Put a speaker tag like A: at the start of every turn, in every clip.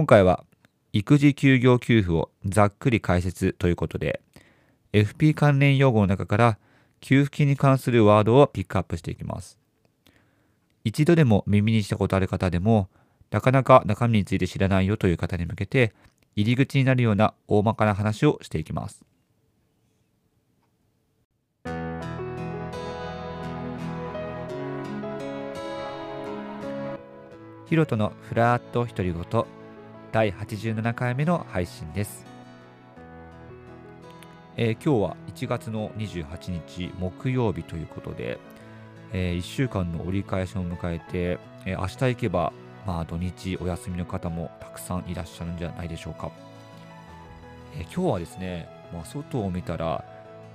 A: 今回は育児休業給付をざっくり解説ということで FP 関連用語の中から給付金に関するワードをピックアップしていきます。一度でも耳にしたことある方でもなかなか中身について知らないよという方に向けて入り口になるような大まかな話をしていきます。ヒロトのフラーット独り言。第87回目の配信です、えー、今日は1月の28日木曜日ということで、えー、1週間の折り返しを迎えて、えー、明日行けば、まあ、土日お休みの方もたくさんいらっしゃるんじゃないでしょうか、え今日はですね、まあ、外を見たら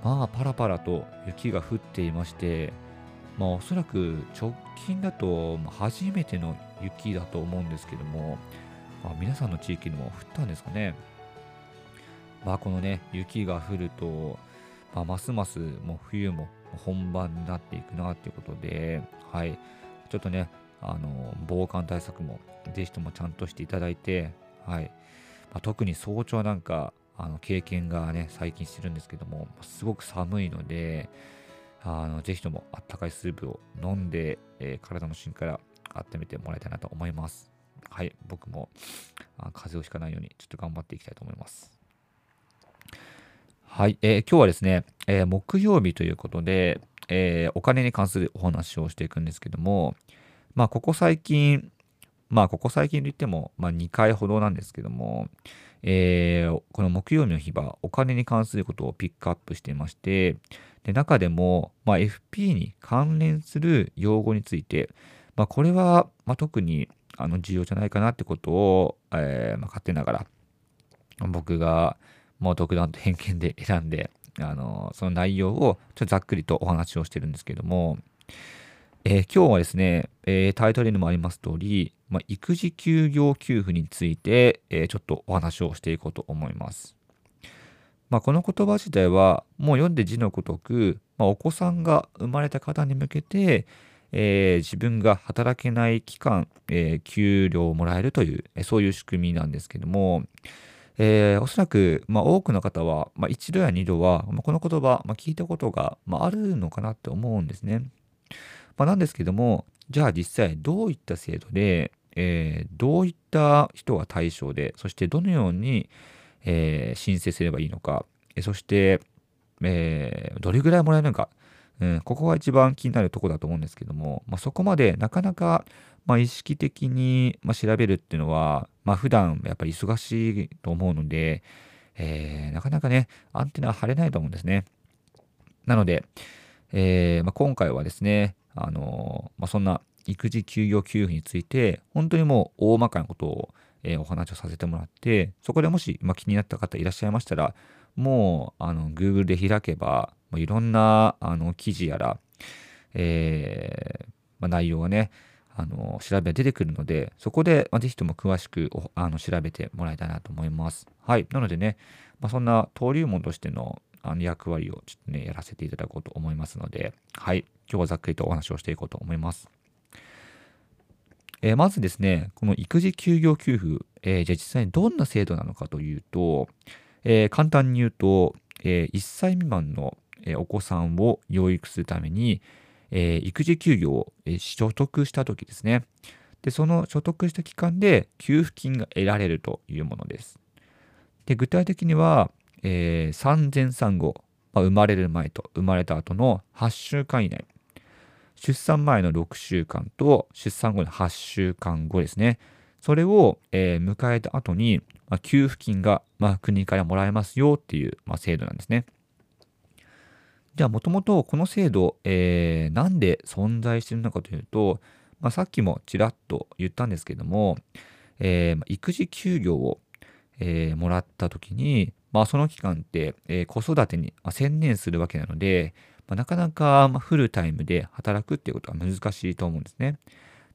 A: まあパラパラと雪が降っていましてまあおそらく直近だと初めての雪だと思うんですけども、あ、皆さんの地域にも降ったんですかね。まあこのね、雪が降ると、まあ、ますますもう冬も本番になっていくなっていうことで、はい、ちょっとね、あの防寒対策もぜひともちゃんとしていただいて、はいまあ、特に早朝なんかあの経験がね、最近してるんですけども、すごく寒いので、あのぜひともあったかいスープを飲んで、えー、体の芯から温めてもらいたいなと思います。はい、僕もあ風邪をひかないようにちょっと頑張っていきたいと思います。はい、えー、今日はですね、えー、木曜日ということで、えー、お金に関するお話をしていくんですけども、まあ、ここ最近、まあ、ここ最近と言っても、まあ、2回ほどなんですけども、えー、この木曜日の日はお金に関することをピックアップしていまして、で中でも、まあ、FP に関連する用語について、まあ、これは、まあ、特にあの重要じゃないかなってことを、えーまあ、勝手ながら僕がもう独断と偏見で選んであのその内容をちょっとざっくりとお話をしてるんですけども、えー、今日はですね、えー、タイトルにもあります通り、まあ、育児休業給付について、えー、ちょっとお話をしていこうと思います。まあ、この言葉自体はもう読んで字のごとく、まあ、お子さんが生まれた方に向けて、えー、自分が働けない期間、えー、給料をもらえるという、えそういう仕組みなんですけども、えー、おそらく、まあ、多くの方は、まあ、一度や二度は、まあ、この言葉、まあ、聞いたことが、まあ、あるのかなって思うんですね。まあ、なんですけども、じゃあ実際どういった制度で、えー、どういった人が対象で、そしてどのように、えー、申請すればいいのか、そして、えー、どれぐらいもらえるのか、うん、ここが一番気になるとこだと思うんですけども、まあ、そこまでなかなか、まあ、意識的に、まあ、調べるっていうのは、まあ、普段やっぱり忙しいと思うので、えー、なかなかね、アンテナ張れないと思うんですね。なので、えーまあ、今回はですね、あのー、まあ、そんな育児休業給付について、本当にもう大まかなことを、えー、お話をさせてもらって、そこでもし、まあ、気になった方いらっしゃいましたら、もうあの Google で開けば、もういろんなあの記事やら、えーまあ、内容がね、あの調べ出てくるので、そこで、まあ、ぜひとも詳しくあの調べてもらいたいなと思います。はい。なのでね、まあ、そんな登竜門としてのあの役割をちょっとね、やらせていただこうと思いますので、はい。今日はざっくりとお話をしていこうと思います。えー、まずですね、この育児休業給付、えー、じゃあ実際にどんな制度なのかというと、えー、簡単に言うと、え1歳未満の、お子さんを養育するために、え育児休業を、所得した時ですね。で、その所得した期間で給付金が得られるというものです。で、具体的には、え産前産後、まあ、生まれる前と生まれた後の8週間以内、出産前の6週間と出産後の8週間後ですね。それを、えー、迎えた後に、まあ、給付金が、まあ、国からもらえますよっていう、まあ、制度なんですね。じゃあもともとこの制度、えー、なんで存在しているのかというと、まあ、さっきもちらっと言ったんですけども、えー、育児休業を、えー、もらった時に、まあ、その期間って、えー、子育てに専念するわけなので、まあ、なかなかフルタイムで働くっていうことは難しいと思うんですね。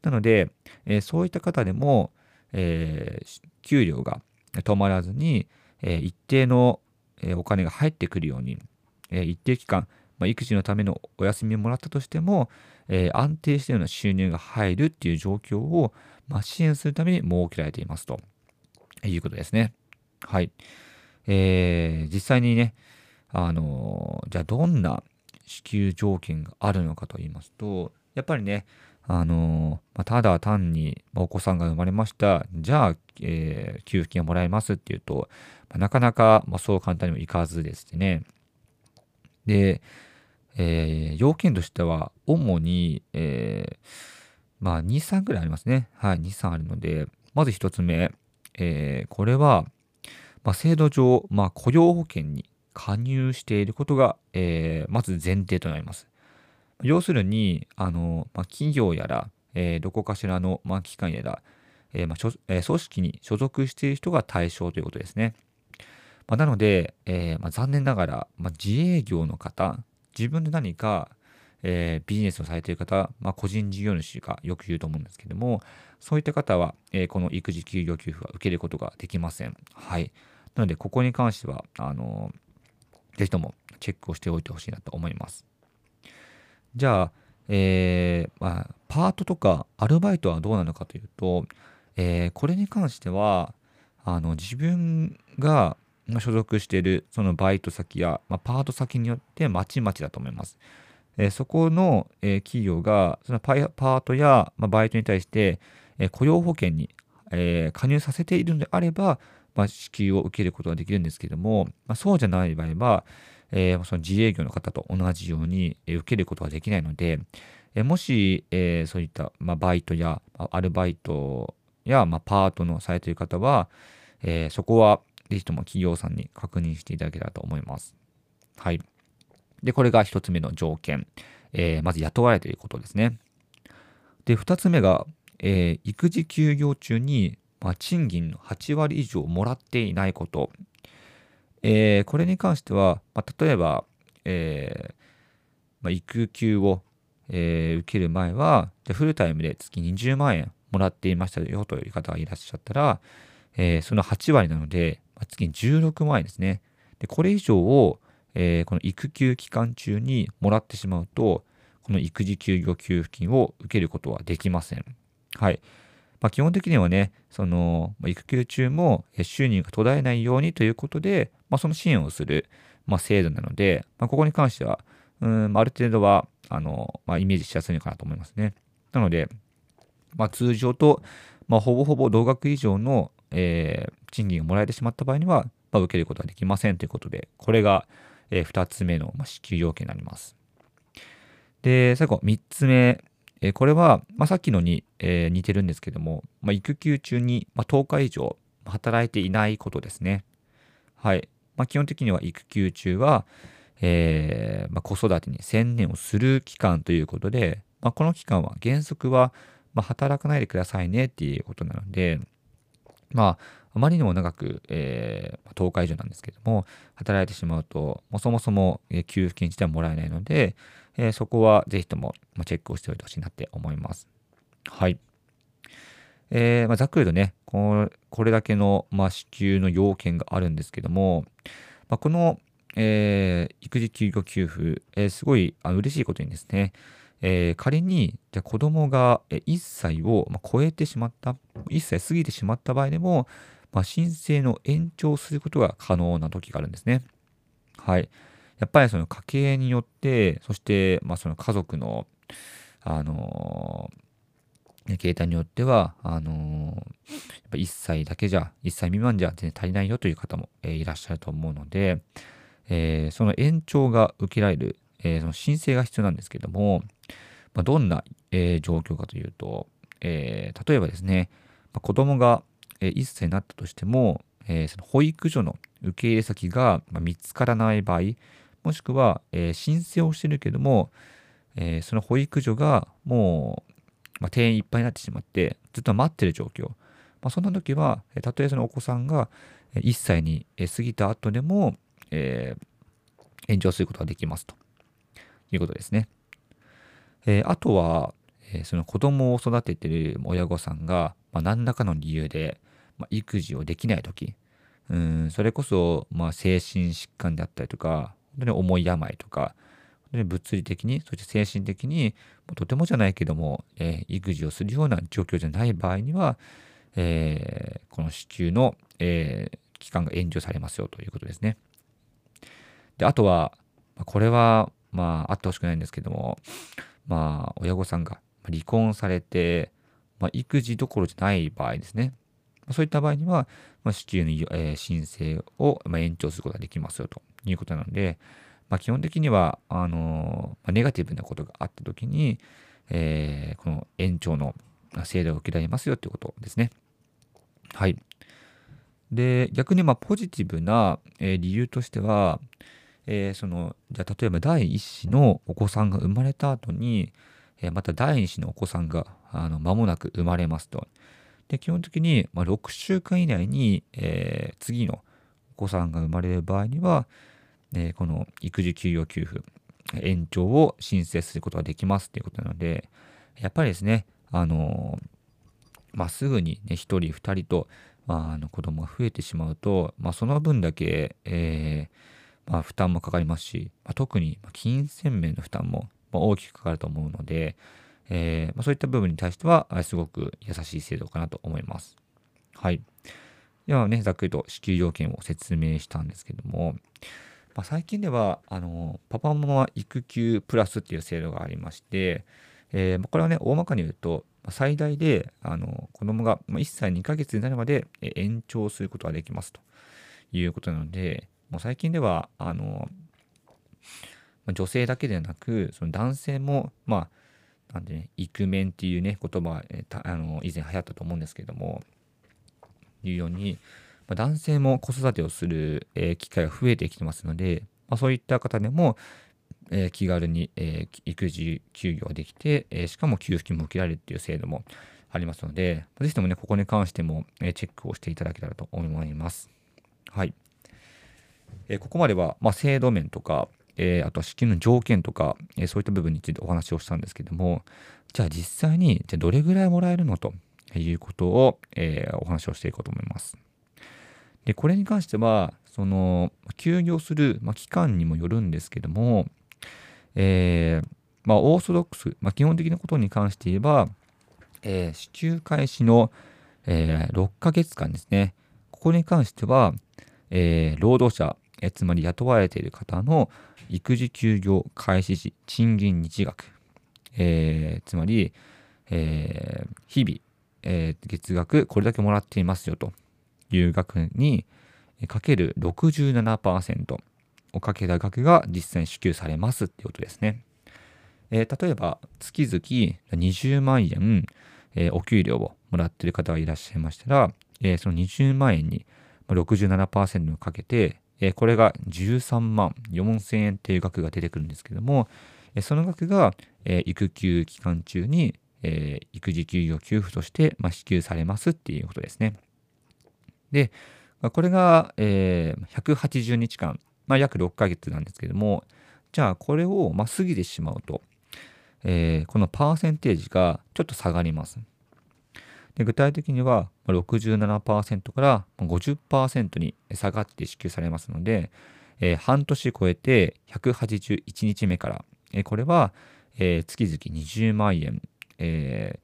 A: なので、えー、そういった方でも、えー、給料が止まらずに、えー、一定の、えお金が入ってくるように、え一定期間、まあ、育児のためのお休みをもらったとしても、え安定したような収入が入るっていう状況を、まあ、支援するために設けられていますと。いうことですね。はい。えー、実際にね、あのじゃあどんな支給条件があるのかと言いますと、やっぱりね、あのまあ、ただ単にお子さんが生まれました、じゃあ、えー、給付金がもらえますっていうと、まあ、なかなか、ま、そう簡単にもいかずですね。で、えー、要件としては、主に、えー、まあ、2、3ぐらいありますね。はい、2、3あるので、まず1つ目、えー、これは、まあ、制度上、まあ、雇用保険に加入していることが、えー、まず前提となります。要するに、あのまあ、企業やら、えー、どこかしらの、まあ、機関やら、えーまあ、組織に所属している人が対象ということですね。まあ、なので、えーまあ、残念ながら、まあ、自営業の方、自分で何か、えー、ビジネスをされている方、ま、個人事業主がよく言うと思うんですけども、そういった方は、えー、この育児休業給付は受けることができません。はい。なので、ここに関しては、あのー、ぜひともチェックをしておいてほしいなと思います。じゃあ、えー、まあ、パートとかアルバイトはどうなのかというと、えー、これに関しては、あの自分が所属しているそのバイト先や、まあ、パート先によってまちまちだと思います。え、そこの、え、企業がそのパートや、ま、バイトに対して、え、雇用保険に、え加入させているのであれば、まあ、支給を受けることができるんですけども、まあ、そうじゃない場合は、えその自営業の方と同じように、え受けることができないので、えもし、えそういった、ま、バイトやアルバイトや、ま、パートのされている方は、えそこはぜひとも企業さんに確認していただけたらと思います。はい。で、これが一つ目の条件。えー、まず雇われていることですね。で、二つ目が、えー、育児休業中に、まあ、賃金の8割以上もらっていないこと。えー、これに関しては、まあ、例えば、えまあ、育休を、え受ける前は、じゃフルタイムで月20万円もらっていましたよという方がいらっしゃったら、えその8割なので、まあ、月16万円ですね。で、これ以上を、えー、この育休期間中にもらってしまうと、この育児休業給付金を受けることはできません。はい。まあ、基本的にはね、その、育休中も収入が途絶えないようにということで、まあ、その支援をする、まあ、制度なので、まあ、ここに関しては、うん、ある程度は、あの、まあ、イメージしやすいのかなと思いますね。なので、まあ、通常と、まあ、ほぼほぼ同額以上の、えー、賃金がもらえてしまった場合には、まあ、受けることはできませんということで、これが、えー、2つ目の、まあ、支給要件になります。で、最後、3つ目。えー、これは、まあ、さっきのに、えー、似てるんですけども、まあ、育休中に、まあ、10日以上働いていないことですね。はい。まあ、基本的には育休中は、えーまあ、子育てに専念をする期間ということで、まあ、この期間は原則は、まあ、働かないでくださいねっていうことなので、まあ、あまりにも長く、えー、10日以上なんですけども、働いてしまうと、もそもそも、給付金自体もらえないので、えー、そこはぜひとも、チェックをしておいてほしいなって思います。はい。えー、まあ、ざっくりとね、ここれだけの、まあ、支給の要件があるんですけども、まあ、この、えー、育児休業給付、えー、すごいあ嬉しいことにですね、えー、仮にじゃ子供が1歳を超えてしまった、1歳過ぎてしまった場合でも、まあ、申請の延長することが可能な時があるんですね。はい。やっぱりその家計によって、そして、まあ、その家族の、あのー、形態によっては、あのー、やっぱ1歳だけじゃ、1歳未満じゃ全然足りないよという方も、えー、いらっしゃると思うので、えー、その延長が受けられる、えー、その申請が必要なんですけども、まあ、どんな、えー、状況かというと、えー、例えばですね、まあ、子供が1歳になったとしても、えー、その保育所の受け入れ先が見つからない場合、もしくは、えー、申請をしてるけども、えー、その保育所がもう、まあ、定員いっぱいになってしまって、ずっと待ってる状況。まあ、そんな時は、たとえそのお子さんが1歳に過ぎた後でも、えー、延長することができますということですね。えー、あとは、えー、その子供を育てている親御さんが、まあ、何らかの理由で、まあ、育児をできない時うんそれこそ、まあ、精神疾患であったりとか本当に重い病とか本当に物理的にそして精神的にとてもじゃないけども、えー、育児をするような状況じゃない場合には、えー、この支給の、えー、期間が延長されますよということですね。で、あとは、これは、まあ、あってほしくないんですけども、まあ、親御さんが離婚されて、まあ、育児どころじゃない場合ですね。そういった場合には、まあ、支給の、えー、申請を、まあ、延長することができますよということなので、まあ、基本的には、あのまあ、ネガティブなことがあったときに、えー、この延長の制度を受けられますよということですね。はい。で、逆にまあポジティブな、えー、理由としては、えー、その、じゃ例えば第一子のお子さんが生まれた後に、えー、また第二子のお子さんが、あの、間もなく生まれますと。で、基本的に、まあ、6週間以内に、えー、次のお子さんが生まれる場合には、え、この育児休業給付、延長を申請することができますということなので、やっぱりですね、あのまあ、すぐにね、1人、2人と、まあ、あの子供が増えてしまうと、まあ、その分だけ、えー、まあ、負担もかかりますし、まあ、特に金銭面の負担も大きくかかると思うので、えー、まあ、そういった部分に対しては、すごく優しい制度かなと思います。はい。ではね、ざっくりと支給要件を説明したんですけども、まあ、最近では、あの、パパママ育休プラスっていう制度がありまして、えー、これはね、大まかに言うと、最大であの子供が1歳2ヶ月になるまで延長することができますということなので、もう最近ではあの女性だけではなく、その男性も、まあ、なんでね、イクメンっていうね、言葉、えあの以前流行ったと思うんですけども、いうように、まあ、男性も子育てをする、えー、機会が増えてきてますので、まあ、そういった方でも、えー、気軽に、えー、育児休業できて、え、しかも給付金も受けられるっていう制度もありますので、ぜひともね、ここに関しても、えチェックをしていただけたらと思います。はい。えここまでは、まあ、制度面とか、えあとは支給の条件とか、えそういった部分についてお話をしたんですけども、じゃあ実際に、じゃどれぐらいもらえるのということを、えお話をしていこうと思います。で、これに関しては、その、休業する、まあ、期間にもよるんですけども、えー、まあ、オーソドックス、まあ、基本的なことに関して言えば、えー、支給開始の、えー、6ヶ月間ですね。ここに関しては、えー、労働者、え、つまり雇われている方の育児休業開始時賃金日額、えー、つまり、えー、日々、えー、月額これだけもらっていますよという額にかける67%、をかけた額が実際に支給されますっていうことですね。えー、例えば月々20万円、えー、お給料をもらっている方がいらっしゃいましたら、えー、その20万円に67%をかけて、えこれが13万4000円っていう額が出てくるんですけども、えその額が、え育休期間中に、え育児休業給付として、ま支給されますっていうことですね。で、これが、え180日間まあ、約6ヶ月なんですけども、じゃあこれをま過ぎてしまうと、え、このパーセンテージがちょっと下がります。で具体的には67%から50%に下がって支給されますので、えー、半年超えて181日目から、えー、これは、えー、月々20万円、え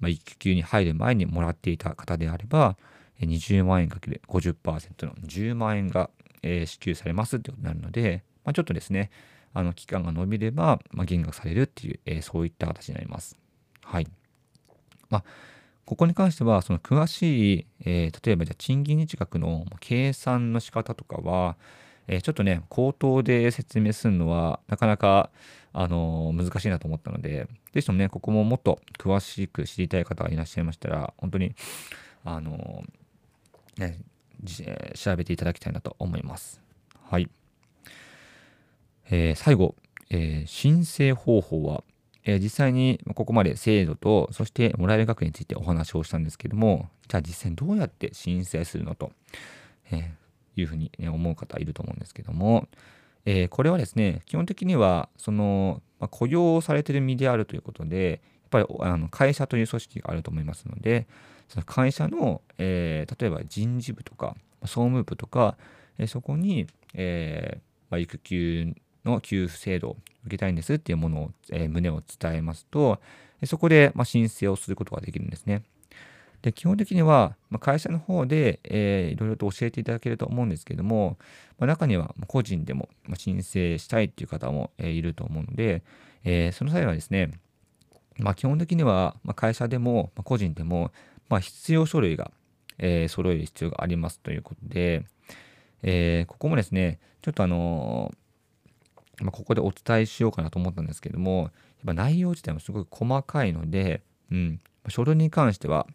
A: まあ、育休に入る前にもらっていた方であれば、20万円かける50%の10万円がえー、支給されますってことになるので、まあ、ちょっとですね、あの期間が延びれば、まあ、減額されるっていう、えー、そういった形になります。はい。まあ、ここに関しては、その詳しい、えー、例えばじゃ賃金日額の計算の仕方とかは、えー、ちょっとね、口頭で説明するのは、なかなか、あのー、難しいなと思ったので、ぜひともね、ここももっと詳しく知りたい方がいらっしゃいましたら、本当に、あのね、調べていただきたいなと思います。はい。え、最後、え、申請方法は、え、実際にここまで制度と、そしてもらえる額についてお話をしたんですけども、じゃあ実際にどうやって申請するのと、えいうふうに、ね、思う方いると思うんですけども、えこれはですね、基本的には、その、ま、雇用されてる身であるということで、やっぱりあの会社という組織があると思いますので、その会社の、えー、例えば人事部とか、総務部とか、え、そこに、えーまあ、育休の給付制度を受けたいんですっていうものを、えー、旨を伝えますと、そこで、まあ、申請をすることができるんですね。で基本的には、まあ、会社の方で、えー、いろいろと教えていただけると思うんですけども、まあ、中には個人でも申請したいっていう方も、えー、いると思うので、えー、その際はですね、まあ、基本的には、ま会社でも、ま個人でも、ま必要書類が、えー、揃える必要がありますということで、えここもですね、ちょっとあのまここでお伝えしようかなと思ったんですけども、やっぱ内容自体もすごく細かいので、うん、書類に関しては、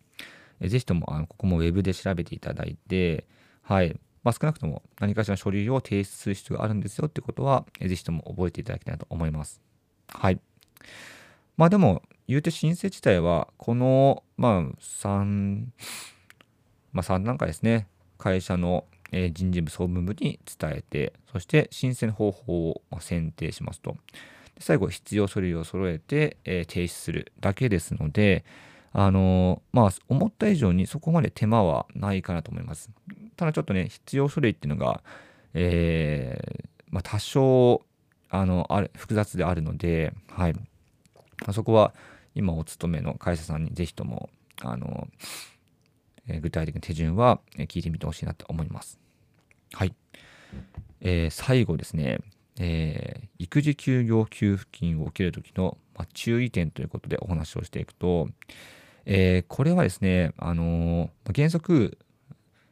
A: えー、ぜひともあのここも Web で調べていただいて、はい、まあ、少なくとも何かしらの書類を提出する必要があるんですよってことは、えー、ぜひとも覚えていただきたいなと思います。はい。まあでも、言うて申請自体は、この、まあ、3、まあ3段階ですね。会社の、え、人事部総務部に伝えて、そして申請の方法を、選定しますと。で最後、必要書類を揃えて、えー、提出するだけですので、あのまあ、思った以上にそこまで手間はないかなと思います。ただちょっとね、必要書類っていうのが、えー、まあ、多少、あの、ある、複雑であるので、はい。ま、そこは、今お勤めの会社さんにぜひとも、あの、えー、具体的な手順は聞いてみてほしいなと思います。はい。えー、最後ですね、えー、育児休業給付金を受けるときの、まあ、注意点ということでお話をしていくと、えー、これはですね、あのー、原則、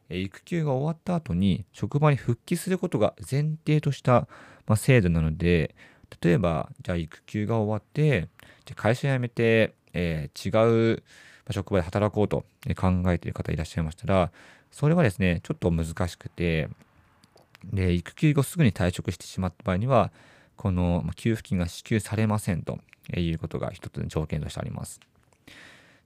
A: 育休が終わった後に職場に復帰することが前提とした、まあ、制度なので、例えば、じゃあ育休が終わって、じゃ会社辞めて、えー、違う職場で働こうと考えている方いらっしゃいましたら、それはですね、ちょっと難しくて、で、育休後すぐに退職してしまった場合には、この給付金が支給されませんということが一つの条件としてあります。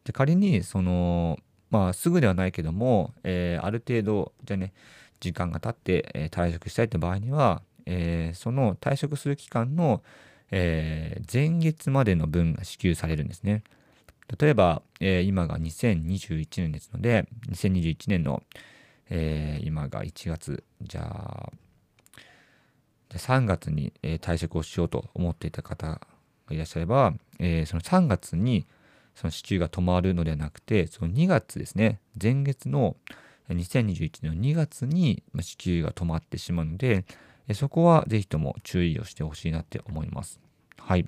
A: で仮にそのまあすぐではないけども、えー、ある程度じゃね時間が経って、えー、退職したいって場合には、えー、その退職する期間の、え前月までの分が支給されるんですね。例えば、え今が2021年ですので2021年の、え今が1月じゃあ3月に、え退職をしようと思っていた方がいらっしゃれば、えその3月にその支給が止まるのではなくて、その2月ですね、前月の2021年の2月に支給が止まってしまうので、そこはぜひとも注意をしてほしいなって思います。はい。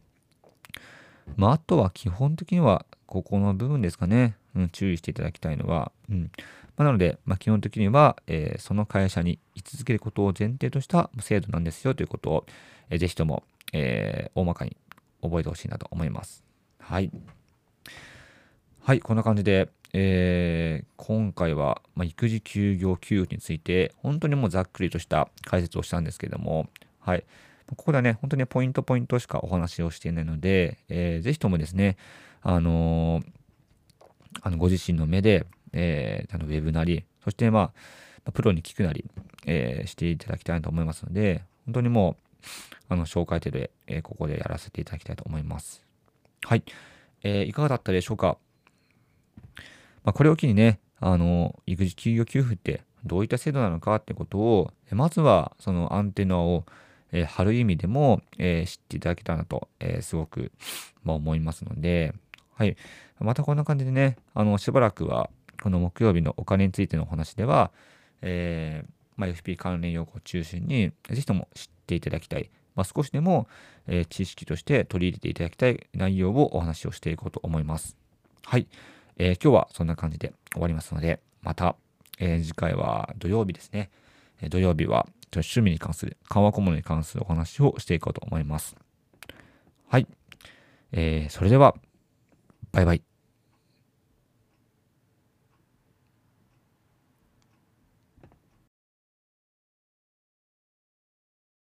A: まあ、あとは基本的にはここの部分ですかね、うん、注意していただきたいのは、うんまあ、なので、まあ、基本的には、えー、その会社に居続けることを前提とした制度なんですよということを、えー、ぜひとも、えー、大まかに覚えてほしいなと思います。はい。はい、こんな感じで、えー、今回は、まあ、育児休業給付について、本当にもうざっくりとした解説をしたんですけども、はい。ここではね、本当にポイントポイントしかお話をしていないので、えー、ぜひともですね、あのー、あのご自身の目で、えー、あのウェブなり、そしてまあ、プロに聞くなり、えー、していただきたいと思いますので、本当にもう、あの、紹介手で、えー、ここでやらせていただきたいと思います。はい。えー、いかがだったでしょうか？まあ、これを機にね、あの、育児休業給付ってどういった制度なのかってことを、まずはそのアンテナを、えー、張る意味でも、えー、知っていただけたらなと、えー、すごく、まあ、思いますので、はい。またこんな感じでね、あの、しばらくは、この木曜日のお金についてのお話では、えー、まあ、FP 関連用語を中心に、ぜひとも知っていただきたい。まあ、少しでも、えー、知識として取り入れていただきたい内容をお話をしていこうと思います。はい。えー、今日はそんな感じで終わりますので、また、えー、次回は土曜日ですね。え土曜日は趣味に関する、緩和小物に関するお話をしていこうと思います。はい。えー、それでは、バイバイ。